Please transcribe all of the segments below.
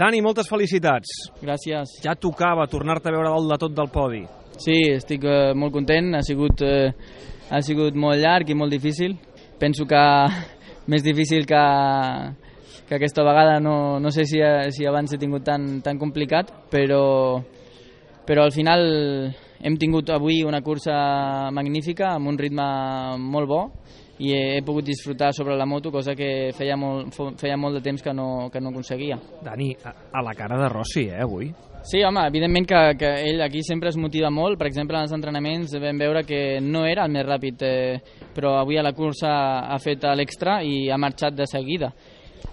Dani, moltes felicitats. Gràcies. Ja tocava tornar-te a veure dalt de tot del podi. Sí, estic eh, molt content, ha sigut, eh, ha sigut molt llarg i molt difícil. Penso que més difícil que, que aquesta vegada, no, no sé si, si abans he tingut tan, tan complicat, però, però al final hem tingut avui una cursa magnífica amb un ritme molt bo i he, he pogut disfrutar sobre la moto, cosa que feia molt, feia molt de temps que no, que no aconseguia. Dani, a, a la cara de Rossi, eh, avui? Sí, home, evidentment que, que ell aquí sempre es motiva molt. Per exemple, en els entrenaments vam veure que no era el més ràpid, eh, però avui a la cursa ha fet l'extra i ha marxat de seguida.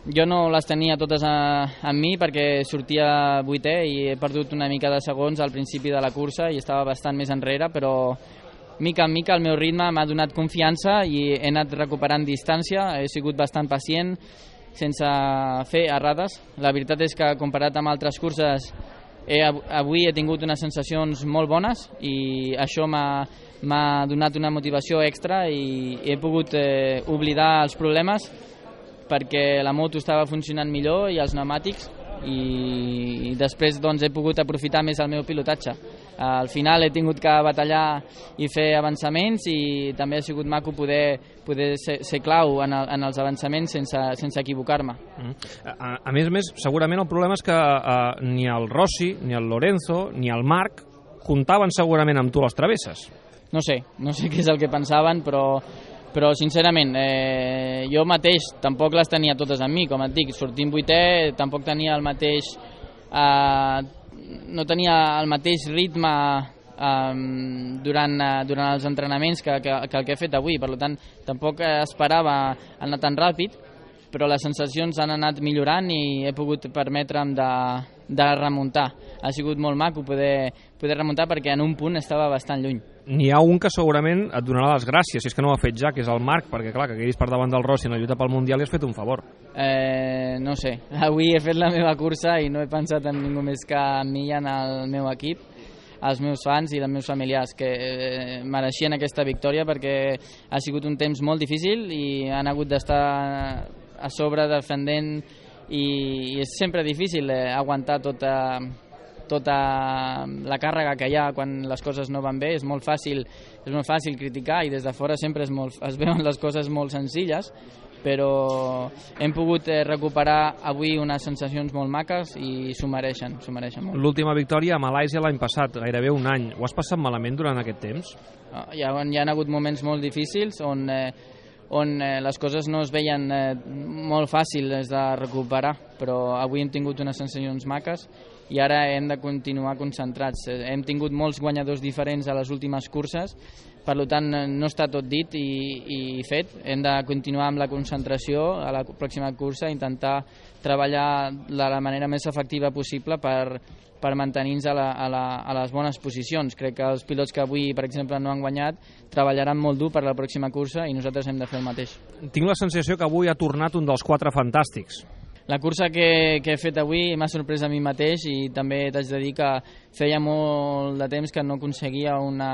Jo no les tenia totes a, a mi perquè sortia vuitè i he perdut una mica de segons al principi de la cursa i estava bastant més enrere, però mica en mica el meu ritme m'ha donat confiança i he anat recuperant distància, he sigut bastant pacient sense fer errades. La veritat és que comparat amb altres curses he, avui he tingut unes sensacions molt bones i això m'ha donat una motivació extra i he pogut eh, oblidar els problemes perquè la moto estava funcionant millor i els pneumàtics i, i després doncs, he pogut aprofitar més el meu pilotatge. Al final he tingut que batallar i fer avançaments i també ha sigut maco poder, poder ser, ser clau en, el, en els avançaments sense, sense equivocar-me. Mm. A, a més a més, segurament el problema és que uh, ni el Rossi, ni el Lorenzo, ni el Marc comptaven segurament amb tu les travesses. No sé, no sé què és el que pensaven, però però sincerament eh, jo mateix tampoc les tenia totes amb mi, com et dic, sortint vuitè tampoc tenia el mateix eh, no tenia el mateix ritme eh, durant, eh, durant els entrenaments que, que, que el que he fet avui, per tant tampoc esperava anar tan ràpid però les sensacions han anat millorant i he pogut permetre'm de, de remuntar. Ha sigut molt maco poder, poder remuntar perquè en un punt estava bastant lluny. N'hi ha un que segurament et donarà les gràcies, si és que no ho ha fet ja, que és el Marc, perquè clar, que quedis per davant del Rossi en la lluita pel Mundial i has fet un favor. Eh, no sé, avui he fet la meva cursa i no he pensat en ningú més que en mi i en el meu equip als meus fans i als meus familiars que eh, mereixien aquesta victòria perquè ha sigut un temps molt difícil i han hagut d'estar a sobre defendent i, i és sempre difícil eh, aguantar tota, tota la càrrega que hi ha quan les coses no van bé, és molt fàcil, és molt fàcil criticar i des de fora sempre és molt, es veuen les coses molt senzilles, però hem pogut eh, recuperar avui unes sensacions molt maques i s'ho mereixen, s'ho mereixen molt. L'última victòria a Malàisia l'any passat, gairebé un any. Ho has passat malament durant aquest temps? Ah, hi ha, hi ha hagut moments molt difícils on eh, on eh, les coses no es veien eh, molt fàcils de recuperar, però avui hem tingut unes sensacions maques i ara hem de continuar concentrats. Hem tingut molts guanyadors diferents a les últimes curses, per tant no està tot dit i, i fet. Hem de continuar amb la concentració a la pròxima cursa, intentar treballar de la manera més efectiva possible per, per mantenir-nos a, la, a, la, a les bones posicions. Crec que els pilots que avui, per exemple, no han guanyat, treballaran molt dur per la pròxima cursa i nosaltres hem de fer el mateix. Tinc la sensació que avui ha tornat un dels quatre fantàstics. La cursa que, que he fet avui m'ha sorprès a mi mateix i també t'haig de dir que feia molt de temps que no aconseguia una,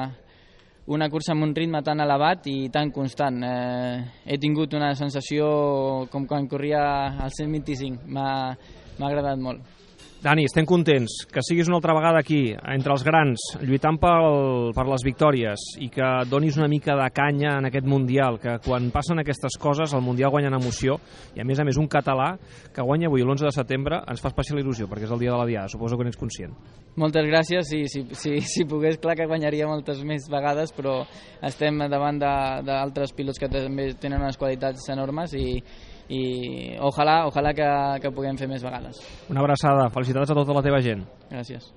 una cursa amb un ritme tan elevat i tan constant. Eh, he tingut una sensació com quan corria al 125, m'ha agradat molt. Dani, estem contents que siguis una altra vegada aquí, entre els grans, lluitant pel, per les victòries i que donis una mica de canya en aquest Mundial, que quan passen aquestes coses el Mundial guanya en emoció i a més a més un català que guanya avui l'11 de setembre ens fa especial il·lusió perquè és el dia de la Diada, suposo que n'ets conscient. Moltes gràcies, sí, si, si, si pogués clar que guanyaria moltes més vegades però estem davant d'altres pilots que també tenen unes qualitats enormes i, i ojalà, ojalà que, que puguem fer més vegades. Una abraçada, felicitats a tota la teva gent. Gràcies.